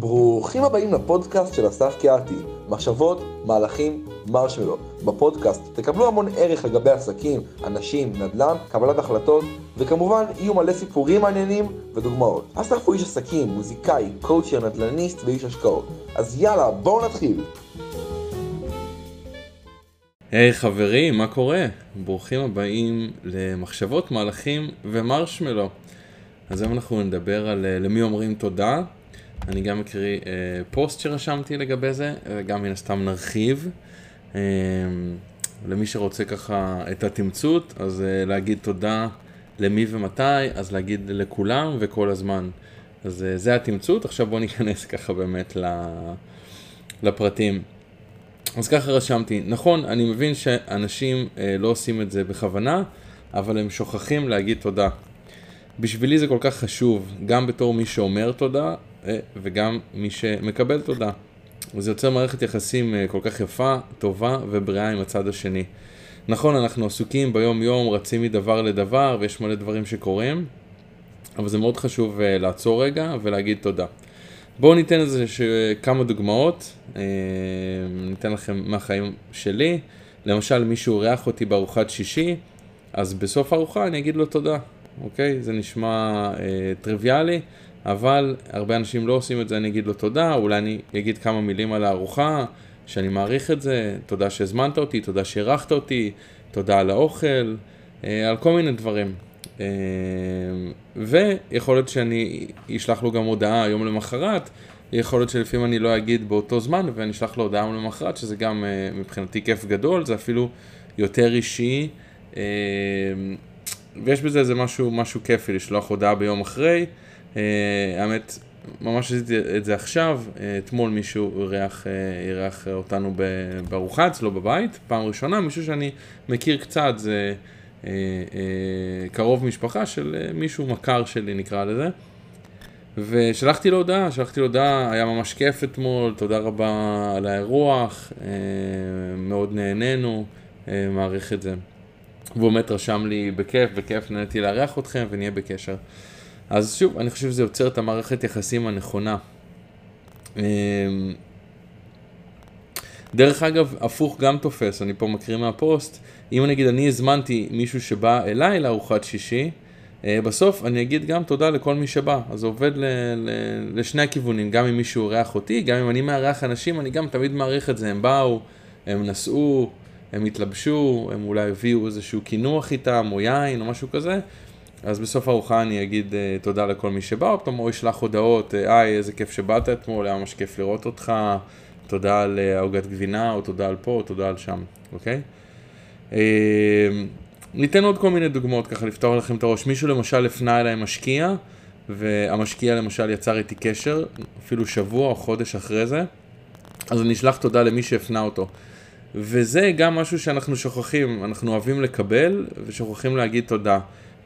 ברוכים הבאים לפודקאסט של אסף קיארטי, מחשבות, מהלכים, מרשמלו. בפודקאסט תקבלו המון ערך לגבי עסקים, אנשים, נדל"ן, קבלת החלטות, וכמובן יהיו מלא סיפורים מעניינים ודוגמאות. אסף הוא איש עסקים, מוזיקאי, קואוצ'ר, נדל"ניסט ואיש השקעות. אז יאללה, בואו נתחיל. היי hey, חברים, מה קורה? ברוכים הבאים למחשבות, מהלכים ומרשמלו. אז היום אנחנו נדבר על uh, למי אומרים תודה. אני גם אקריא uh, פוסט שרשמתי לגבי זה, וגם מן הסתם נרחיב. Uh, למי שרוצה ככה את התמצות, אז uh, להגיד תודה למי ומתי, אז להגיד לכולם וכל הזמן. אז uh, זה התמצות, עכשיו בואו ניכנס ככה באמת לפרטים. אז ככה רשמתי, נכון, אני מבין שאנשים אה, לא עושים את זה בכוונה, אבל הם שוכחים להגיד תודה. בשבילי זה כל כך חשוב, גם בתור מי שאומר תודה, אה, וגם מי שמקבל תודה. וזה יוצר מערכת יחסים אה, כל כך יפה, טובה ובריאה עם הצד השני. נכון, אנחנו עסוקים ביום יום, רצים מדבר לדבר, ויש מלא דברים שקורים, אבל זה מאוד חשוב אה, לעצור רגע ולהגיד תודה. בואו ניתן לזה כמה דוגמאות, אה, ניתן לכם מהחיים שלי. למשל, מישהו אורח אותי בארוחת שישי, אז בסוף הארוחה אני אגיד לו תודה, אוקיי? זה נשמע אה, טריוויאלי, אבל הרבה אנשים לא עושים את זה, אני אגיד לו תודה, אולי אני אגיד כמה מילים על הארוחה, שאני מעריך את זה, תודה שהזמנת אותי, תודה שאירחת אותי, תודה על האוכל, אה, על כל מיני דברים. אמ, ויכול להיות שאני אשלח לו גם הודעה יום למחרת, יכול להיות שלפעמים אני לא אגיד באותו זמן ואני אשלח לו הודעה למחרת, שזה גם אה, מבחינתי כיף גדול, זה אפילו יותר אישי, ויש בזה איזה משהו, משהו כיפי לשלוח הודעה ביום אחרי. אה, האמת, ממש עשיתי את זה עכשיו, אה, אתמול מישהו אירח, אירח אותנו בארוחה אצלו בבית, פעם ראשונה, מישהו שאני מכיר קצת, זה... אה, אה, קרוב משפחה של אה, מישהו מכר שלי נקרא לזה. ושלחתי לו הודעה, שלחתי לו הודעה, היה ממש כיף אתמול, תודה רבה על האירוח, מאוד נהנינו, מעריך את זה. והוא באמת רשם לי בכיף, בכיף נהניתי לארח אתכם ונהיה בקשר. אז שוב, אני חושב שזה יוצר את המערכת יחסים הנכונה. דרך אגב, הפוך גם תופס, אני פה מקריא מהפוסט, אם נגיד אני הזמנתי מישהו שבא אליי לארוחת שישי, אה, בסוף אני אגיד גם תודה לכל מי שבא, אז זה עובד ל, ל, לשני הכיוונים, גם אם מישהו אורח אותי, גם אם אני מארח אנשים, אני גם תמיד מעריך את זה, הם באו, הם נסעו, הם התלבשו, הם אולי הביאו איזשהו קינוח איתם, או יין, או משהו כזה, אז בסוף הארוחה אני אגיד uh, תודה לכל מי שבא, או פתאום הוא ישלח הודעות, אה, היי, איזה כיף שבאת אתמול, היה ממש כיף לראות אותך, תודה על העוגת גבינה, או תודה על פה, או תודה על שם, אוקיי? אה, ניתן עוד כל מיני דוגמאות ככה לפתור לכם את הראש. מישהו למשל הפנה אליי משקיע, והמשקיע למשל יצר איתי קשר, אפילו שבוע או חודש אחרי זה, אז אני אשלח תודה למי שהפנה אותו. וזה גם משהו שאנחנו שוכחים, אנחנו אוהבים לקבל ושוכחים להגיד תודה.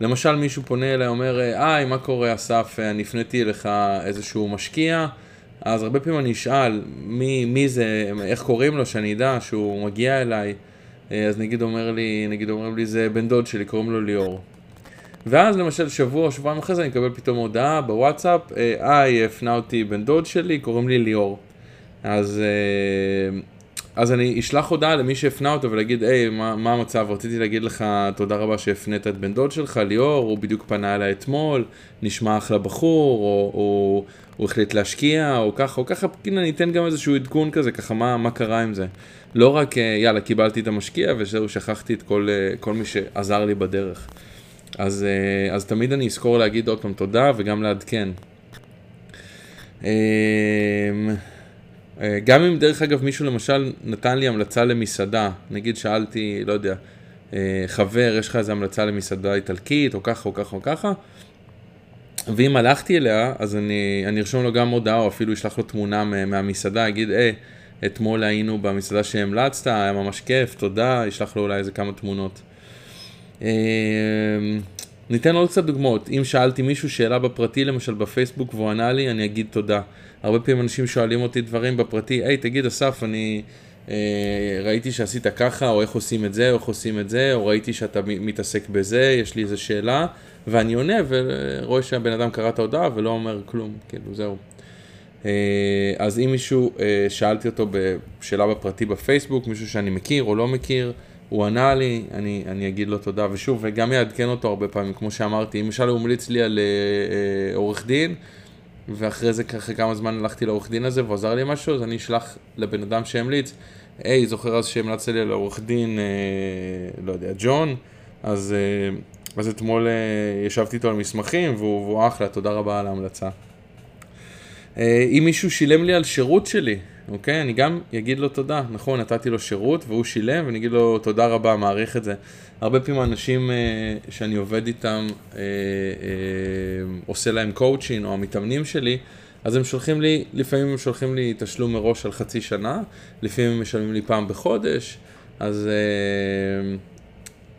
למשל מישהו פונה אליי, אומר, היי, מה קורה אסף, אני הפניתי אליך איזשהו משקיע, אז הרבה פעמים אני אשאל מי, מי זה, איך קוראים לו, שאני אדע שהוא מגיע אליי. אז נגיד אומר לי, נגיד אומר לי זה בן דוד שלי, קוראים לו ליאור. ואז למשל שבוע או שבועיים אחרי זה אני אקבל פתאום הודעה בוואטסאפ, היי, הפנה אותי בן דוד שלי, קוראים לי ליאור. אז, אה, אז אני אשלח הודעה למי שהפנה אותו ולהגיד, היי, מה, מה המצב? רציתי להגיד לך תודה רבה שהפנית את בן דוד שלך, ליאור, הוא בדיוק פנה אליי אתמול, נשמע אחלה בחור, או, או הוא החליט להשקיע, או ככה, או ככה, הנה אני אתן גם איזשהו עדכון כזה, ככה מה, מה קרה עם זה. לא רק, אה, יאללה, קיבלתי את המשקיע וזהו, שכחתי את כל, אה, כל מי שעזר לי בדרך. אז, אה, אז תמיד אני אזכור להגיד עוד פעם תודה וגם לעדכן. גם אם דרך אגב מישהו למשל נתן לי המלצה למסעדה, נגיד שאלתי, לא יודע, חבר, יש לך איזה המלצה למסעדה איטלקית, או ככה או ככה או ככה, ואם הלכתי אליה, אז אני, אני ארשום לו גם הודעה, או אפילו אשלח לו תמונה מהמסעדה, אגיד, היי, אתמול היינו במסעדה שהמלצת, היה ממש כיף, תודה, אשלח לו אולי איזה כמה תמונות. ניתן עוד קצת דוגמאות. אם שאלתי מישהו שאלה בפרטי, למשל בפייסבוק, והוא ענה לי, אני אגיד תודה. הרבה פעמים אנשים שואלים אותי דברים בפרטי, היי, תגיד, אסף, אני אה, ראיתי שעשית ככה, או איך עושים את זה, או איך עושים את זה, או ראיתי שאתה מתעסק בזה, יש לי איזה שאלה. ואני עונה ורואה שהבן אדם קרא את ההודעה ולא אומר כלום, כאילו זהו. אז אם מישהו, שאלתי אותו בשאלה בפרטי בפייסבוק, מישהו שאני מכיר או לא מכיר, הוא ענה לי, אני, אני אגיד לו תודה, ושוב, וגם יעדכן אותו הרבה פעמים, כמו שאמרתי, למשל הוא המליץ לי על אה, עורך דין, ואחרי זה, אחרי כמה זמן הלכתי לעורך דין הזה והוא עזר לי משהו, אז אני אשלח לבן אדם שהמליץ, היי, זוכר אז שהמלצת לי על עורך דין, אה, לא יודע, ג'ון, אז, אה, אז אתמול אה, ישבתי איתו על מסמכים, והוא, והוא אחלה, תודה רבה על ההמלצה. אה, אם מישהו שילם לי על שירות שלי, אוקיי? אני גם אגיד לו תודה. נכון, נתתי לו שירות והוא שילם, ואני אגיד לו תודה רבה, מעריך את זה. הרבה פעמים אנשים אה, שאני עובד איתם, אה, אה, עושה להם קואוצ'ין, או המתאמנים שלי, אז הם שולחים לי, לפעמים הם שולחים לי תשלום מראש על חצי שנה, לפעמים הם משלמים לי פעם בחודש, אז... אה,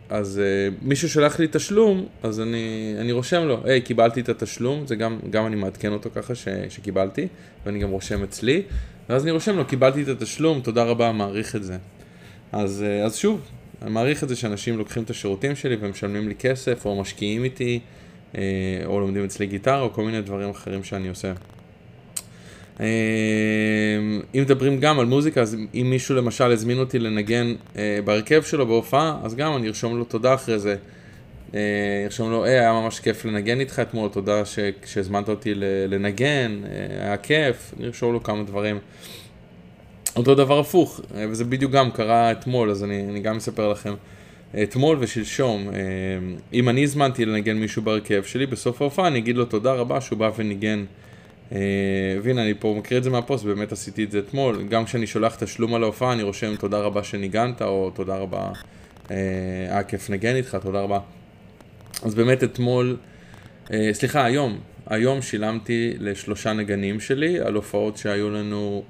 אז uh, מישהו שלח לי תשלום, אז אני, אני רושם לו, היי, קיבלתי את התשלום, זה גם, גם אני מעדכן אותו ככה ש, שקיבלתי, ואני גם רושם אצלי, ואז אני רושם לו, קיבלתי את התשלום, תודה רבה, מעריך את זה. אז, uh, אז שוב, אני מעריך את זה שאנשים לוקחים את השירותים שלי ומשלמים לי כסף, או משקיעים איתי, uh, או לומדים אצלי גיטרה, או כל מיני דברים אחרים שאני עושה. אמ, אם מדברים גם על מוזיקה, אז אם מישהו למשל הזמין אותי לנגן אה, בהרכב שלו בהופעה, אז גם אני ארשום לו תודה אחרי זה. אה, ארשום לו, היי, היה ממש כיף לנגן איתך אתמול, תודה שהזמנת אותי לנגן, אה, היה כיף, אני ארשום לו כמה דברים. אותו דבר הפוך, וזה בדיוק גם קרה אתמול, אז אני, אני גם אספר לכם. אתמול ושלשום, אם אני הזמנתי לנגן מישהו בהרכב שלי, בסוף ההופעה אני אגיד לו תודה רבה שהוא בא וניגן. אה, והנה, אני פה מקריא את זה מהפוסט, באמת עשיתי את זה אתמול. גם כשאני שולח תשלום על ההופעה, אני רושם תודה רבה שניגנת, או תודה רבה, אה, היה כיף נגן איתך, תודה רבה. אז באמת אתמול, אה, סליחה, היום, היום שילמתי לשלושה נגנים שלי על הופעות שהיו לנו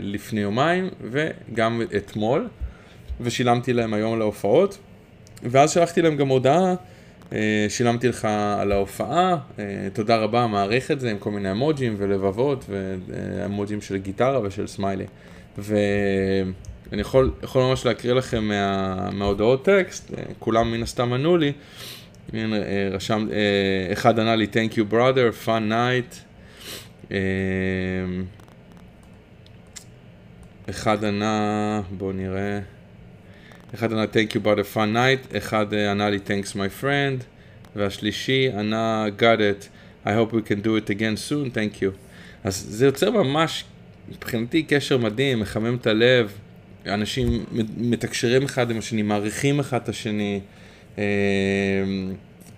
לפני יומיים, וגם אתמול, ושילמתי להם היום להופעות, ואז שלחתי להם גם הודעה. אה, שילמתי לך על ההופעה, אה, תודה רבה, מעריך את זה עם כל מיני אמוג'ים ולבבות ואמוג'ים של גיטרה ושל סמיילי. ואני יכול, יכול ממש להקריא לכם מה, מההודעות טקסט, אה, כולם מן הסתם ענו לי. רשם, אחד ענה לי Thank you brother, fun night. אחד ענה, בואו נראה. אחד ענה Thank you a fun night, אחד אה, ענה לי Thanks my friend, והשלישי ענה got it, I hope we can do it again soon, thank you. אז זה יוצר ממש, מבחינתי קשר מדהים, מחמם את הלב, אנשים מתקשרים אחד עם השני, מעריכים אחד את השני. אה,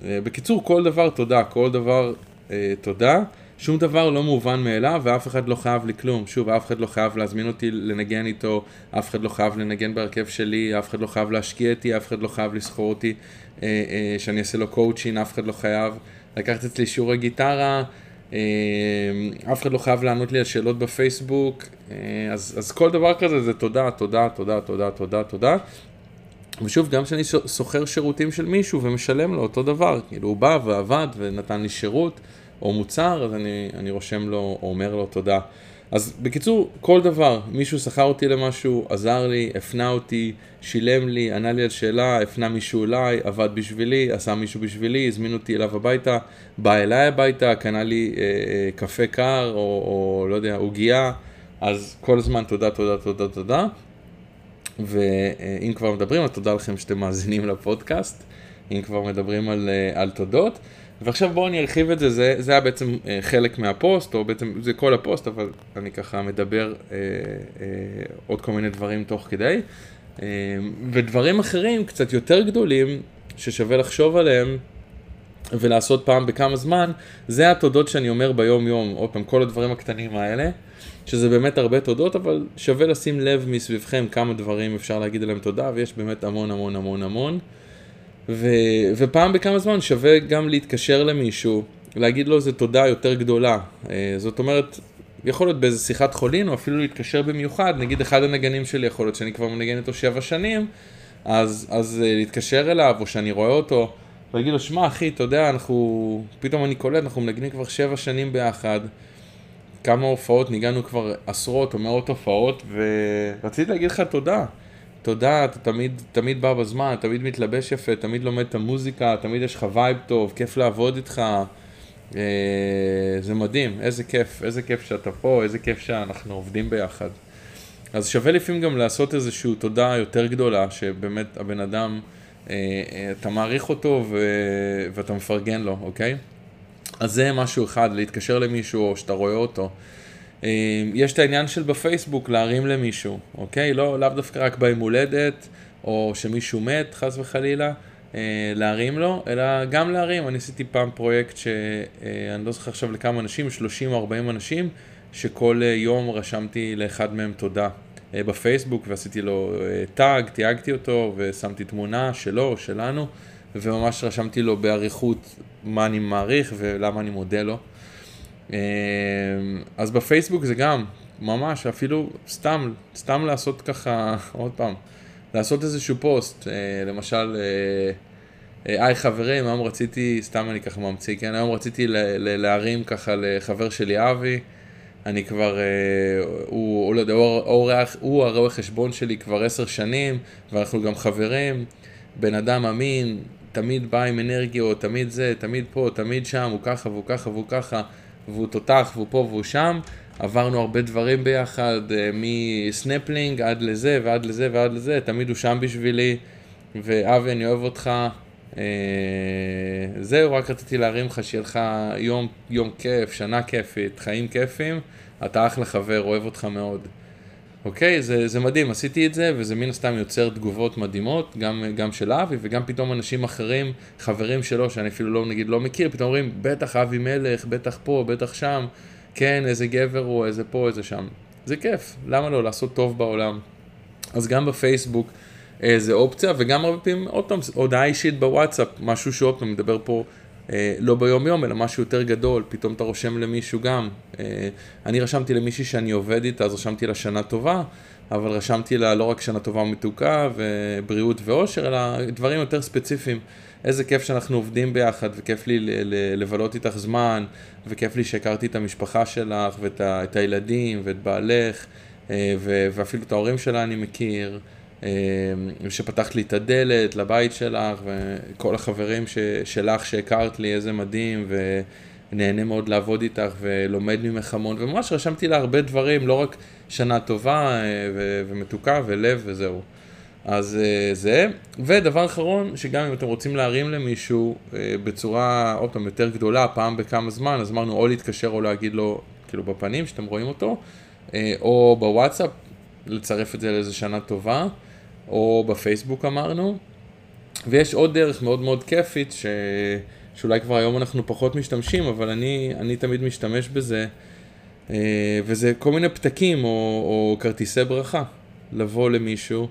אה, בקיצור, כל דבר תודה, כל דבר תודה. שום דבר לא מובן מאליו ואף אחד לא חייב לי כלום. שוב, אף אחד לא חייב להזמין אותי לנגן איתו, אף אחד לא חייב לנגן בהרכב שלי, אף אחד לא חייב להשקיע איתי, אף אחד לא חייב לסחור אותי אה, אה, שאני אעשה לו קואוצ'ין, אף אחד לא חייב לקחת אצלי שיעורי גיטרה, אה, אף אחד לא חייב לענות לי על שאלות בפייסבוק, אה, אז, אז כל דבר כזה זה תודה, תודה, תודה, תודה, תודה, תודה. ושוב, גם כשאני שוכר שירותים של מישהו ומשלם לו אותו דבר, כאילו הוא בא ועבד ונתן לי שירות. או מוצר, אז אני, אני רושם לו או אומר לו תודה. אז בקיצור, כל דבר, מישהו שכר אותי למשהו, עזר לי, הפנה אותי, שילם לי, ענה לי על שאלה, הפנה מישהו אליי, עבד בשבילי, עשה מישהו בשבילי, הזמין אותי אליו הביתה, בא אליי הביתה, קנה לי אה, אה, קפה קר, או, או לא יודע, עוגייה, אז כל הזמן תודה, תודה, תודה, תודה. ואם כבר מדברים, אז תודה לכם שאתם מאזינים לפודקאסט, אם כבר מדברים על, אה, על תודות. ועכשיו בואו אני ארחיב את זה, זה, זה היה בעצם אה, חלק מהפוסט, או בעצם זה כל הפוסט, אבל אני ככה מדבר אה, אה, עוד כל מיני דברים תוך כדי. אה, ודברים אחרים, קצת יותר גדולים, ששווה לחשוב עליהם, ולעשות פעם בכמה זמן, זה התודות שאני אומר ביום יום, עוד פעם, כל הדברים הקטנים האלה, שזה באמת הרבה תודות, אבל שווה לשים לב מסביבכם כמה דברים אפשר להגיד עליהם תודה, ויש באמת המון המון המון המון. ו, ופעם בכמה זמן שווה גם להתקשר למישהו, להגיד לו איזה תודה יותר גדולה. אה, זאת אומרת, יכול להיות באיזה שיחת חולין, או אפילו להתקשר במיוחד, נגיד אחד הנגנים שלי יכול להיות שאני כבר מנגן איתו שבע שנים, אז, אז אה, להתקשר אליו, או שאני רואה אותו, ולהגיד לו, שמע אחי, אתה יודע, אנחנו, פתאום אני קולט, אנחנו מנגנים כבר שבע שנים ביחד, כמה הופעות, ניגענו כבר עשרות או מאות הופעות, ורציתי להגיד לך תודה. תודה, אתה תמיד, תמיד בא בזמן, תמיד מתלבש יפה, תמיד לומד את המוזיקה, תמיד יש לך וייב טוב, כיף לעבוד איתך. זה מדהים, איזה כיף, איזה כיף שאתה פה, איזה כיף שאנחנו עובדים ביחד. אז שווה לפעמים גם לעשות איזושהי תודה יותר גדולה, שבאמת הבן אדם, אתה מעריך אותו ו... ואתה מפרגן לו, אוקיי? אז זה משהו אחד, להתקשר למישהו או שאתה רואה אותו. יש את העניין של בפייסבוק להרים למישהו, אוקיי? לא, לאו דווקא רק ביום הולדת, או שמישהו מת, חס וחלילה, להרים לו, אלא גם להרים. אני עשיתי פעם פרויקט שאני לא זוכר עכשיו לכמה אנשים, 30 או 40 אנשים, שכל יום רשמתי לאחד מהם תודה בפייסבוק, ועשיתי לו טאג, תייגתי אותו, ושמתי תמונה שלו, שלנו, וממש רשמתי לו באריכות מה אני מעריך ולמה אני מודה לו. אז בפייסבוק זה גם, ממש, אפילו סתם, סתם לעשות ככה, עוד פעם, לעשות איזשהו פוסט, למשל, היי חברים, היום רציתי, סתם אני ככה ממציא, כן, היום רציתי להרים ככה לחבר שלי אבי, אני כבר, הוא, הוא, הוא, הוא הרואה חשבון שלי כבר עשר שנים, ואנחנו גם חברים, בן אדם אמין, תמיד בא עם אנרגיות, תמיד זה, תמיד פה, תמיד שם, הוא ככה והוא ככה והוא ככה, והוא תותח והוא פה והוא שם. עברנו הרבה דברים ביחד, מסנפלינג עד לזה ועד לזה ועד לזה, תמיד הוא שם בשבילי, ואבי, אני אוהב אותך. זהו, רק רציתי להרים לך שיהיה לך יום, יום כיף, שנה כיפית, חיים כיפים, אתה אחלה חבר, אוהב אותך מאוד. אוקיי? זה, זה מדהים, עשיתי את זה, וזה מן הסתם יוצר תגובות מדהימות, גם, גם של אבי, וגם פתאום אנשים אחרים, חברים שלו, שאני אפילו לא, נגיד, לא מכיר, פתאום אומרים, בטח אבי מלך, בטח פה, בטח שם, כן, איזה גבר הוא, איזה פה, איזה שם. זה כיף, למה לא? לעשות טוב בעולם. אז גם בפייסבוק אה, זה אופציה, וגם הרבה פעמים, עוד פעם, הודעה אישית בוואטסאפ, משהו שעוד פעם מדבר פה לא ביום יום, אלא משהו יותר גדול, פתאום אתה רושם למישהו גם. אה, אני רשמתי למישהי שאני עובד איתה, אז רשמתי לה שנה טובה, אבל רשמתי לה לא רק שנה טובה ומתוקה, ובריאות ואושר, אלא דברים יותר ספציפיים. איזה כיף שאנחנו עובדים ביחד, וכיף לי לבלות איתך זמן, וכיף לי שהכרתי את המשפחה שלך, ואת הילדים, ואת בעלך, אה, ואפילו את ההורים שלה אני מכיר. שפתחת לי את הדלת לבית שלך, וכל החברים ש, שלך שהכרת לי, איזה מדהים, ונהנה מאוד לעבוד איתך, ולומד ממך המון, וממש רשמתי לה הרבה דברים, לא רק שנה טובה אה, ו, ומתוקה ולב וזהו. אז אה, זה, ודבר אחרון, שגם אם אתם רוצים להרים למישהו אה, בצורה, עוד פעם, יותר גדולה, פעם בכמה זמן, אז אמרנו או להתקשר או להגיד לו, כאילו בפנים, שאתם רואים אותו, או בוואטסאפ, לצרף את זה לאיזה שנה טובה. או בפייסבוק אמרנו. ויש עוד דרך מאוד מאוד כיפית, ש... שאולי כבר היום אנחנו פחות משתמשים, אבל אני, אני תמיד משתמש בזה, אה, וזה כל מיני פתקים או, או כרטיסי ברכה. לבוא למישהו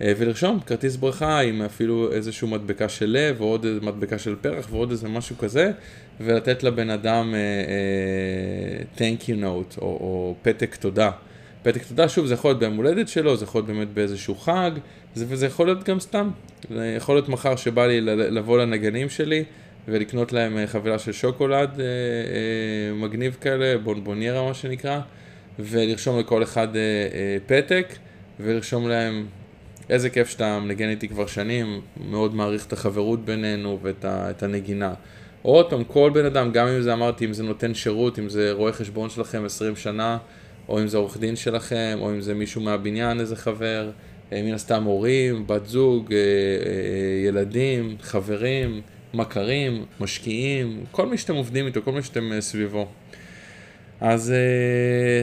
אה, ולרשום כרטיס ברכה עם אפילו איזושהי מדבקה של לב, או עוד איזה מדבקה של פרח, ועוד איזה משהו כזה, ולתת לבן אדם uh, uh, thank you note, או, או פתק תודה. פתק תודה, שוב, זה יכול להיות ביום הולדת שלו, זה יכול להיות באמת באיזשהו חג, זה, וזה יכול להיות גם סתם. זה יכול להיות מחר שבא לי לבוא לנגנים שלי ולקנות להם אה, חבילה של שוקולד אה, אה, מגניב כאלה, בונבוניירה מה שנקרא, ולרשום לכל אחד אה, אה, פתק, ולרשום להם איזה כיף שאתה מנגן איתי כבר שנים, מאוד מעריך את החברות בינינו ואת הנגינה. עוד פעם, כל בן אדם, גם אם זה אמרתי, אם זה נותן שירות, אם זה רואה חשבון שלכם 20 שנה, או אם זה עורך דין שלכם, או אם זה מישהו מהבניין, איזה חבר, אה, מן הסתם הורים, בת זוג, אה, אה, ילדים, חברים, מכרים, משקיעים, כל מי שאתם עובדים איתו, כל מי שאתם סביבו. אז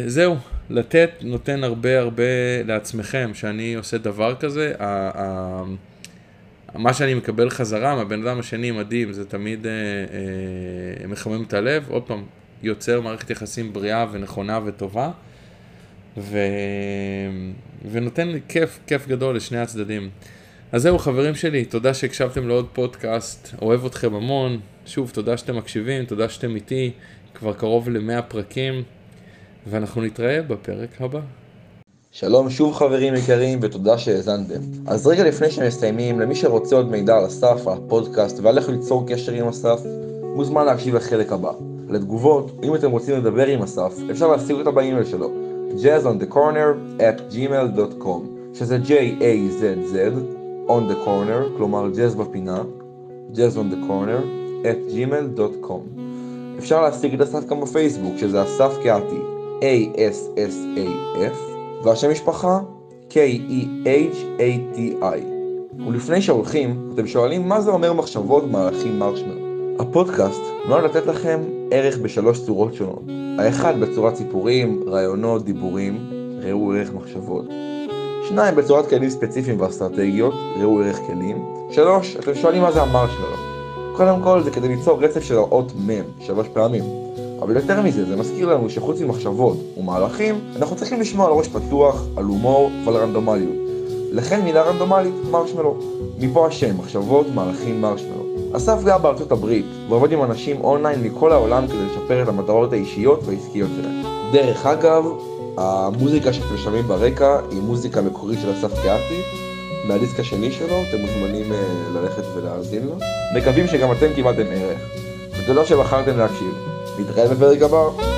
זהו, לתת נותן הרבה הרבה לעצמכם, שאני עושה דבר כזה, מה שאני מקבל חזרה מהבן אדם השני מדהים, זה תמיד מחמם את הלב, עוד פעם, יוצר מערכת יחסים בריאה ונכונה וטובה. ו... ונותן לי כיף, כיף גדול לשני הצדדים. אז זהו חברים שלי, תודה שהקשבתם לעוד פודקאסט, אוהב אתכם המון, שוב תודה שאתם מקשיבים, תודה שאתם איתי, כבר קרוב ל-100 פרקים, ואנחנו נתראה בפרק הבא. שלום שוב חברים יקרים ותודה שהאזנתם. אז רגע לפני שמסיימים, למי שרוצה עוד מידע על אסף, על הפודקאסט ועל איך ליצור קשר עם אסף, מוזמן להקשיב לחלק הבא. לתגובות, אם אתם רוצים לדבר עם אסף, אפשר להשיג אותה באימייל שלו, jazzonthecorner at gmail.com שזה J-A-Z-Z on the corner, כלומר jazz בפינה, jazz on the corner at gmail.com אפשר להשיג את אסף גם בפייסבוק, שזה אסף קהתי, A-S-S-A-F, והשם משפחה, K-E-H-A-T-I. ולפני שהולכים, אתם שואלים מה זה אומר מחשבות מהלכים מרשמלו. הפודקאסט נועד לתת לכם ערך בשלוש צורות שונות. האחד בצורת סיפורים, רעיונות, דיבורים, ראו ערך מחשבות. שניים בצורת כלים ספציפיים ואסטרטגיות, ראו ערך כלים. שלוש, אתם שואלים מה זה המרשמלו. קודם כל זה כדי ליצור רצף של האות מ' שלוש פעמים. אבל יותר מזה, זה מזכיר לנו שחוץ ממחשבות ומהלכים, אנחנו צריכים לשמוע על ראש פתוח, על הומור ועל רנדומליות. לכן מילה רנדומלית, מרשמלו. מפה השם, מחשבות, מהלכים, מרשמלו. אסף גר בארצות הברית, ועובד עם אנשים אונליין מכל העולם כדי לשפר את המטרות האישיות והעסקיות שלהם. דרך אגב, המוזיקה שאתם שומעים ברקע היא מוזיקה מקורית של אסף קהתי, מהדיסק השני שלו, אתם מוזמנים uh, ללכת ולהאזין לו. מקווים שגם אתם קיבלתם ערך, ותודה שבחרתם להקשיב. נתראה בפרק הבא.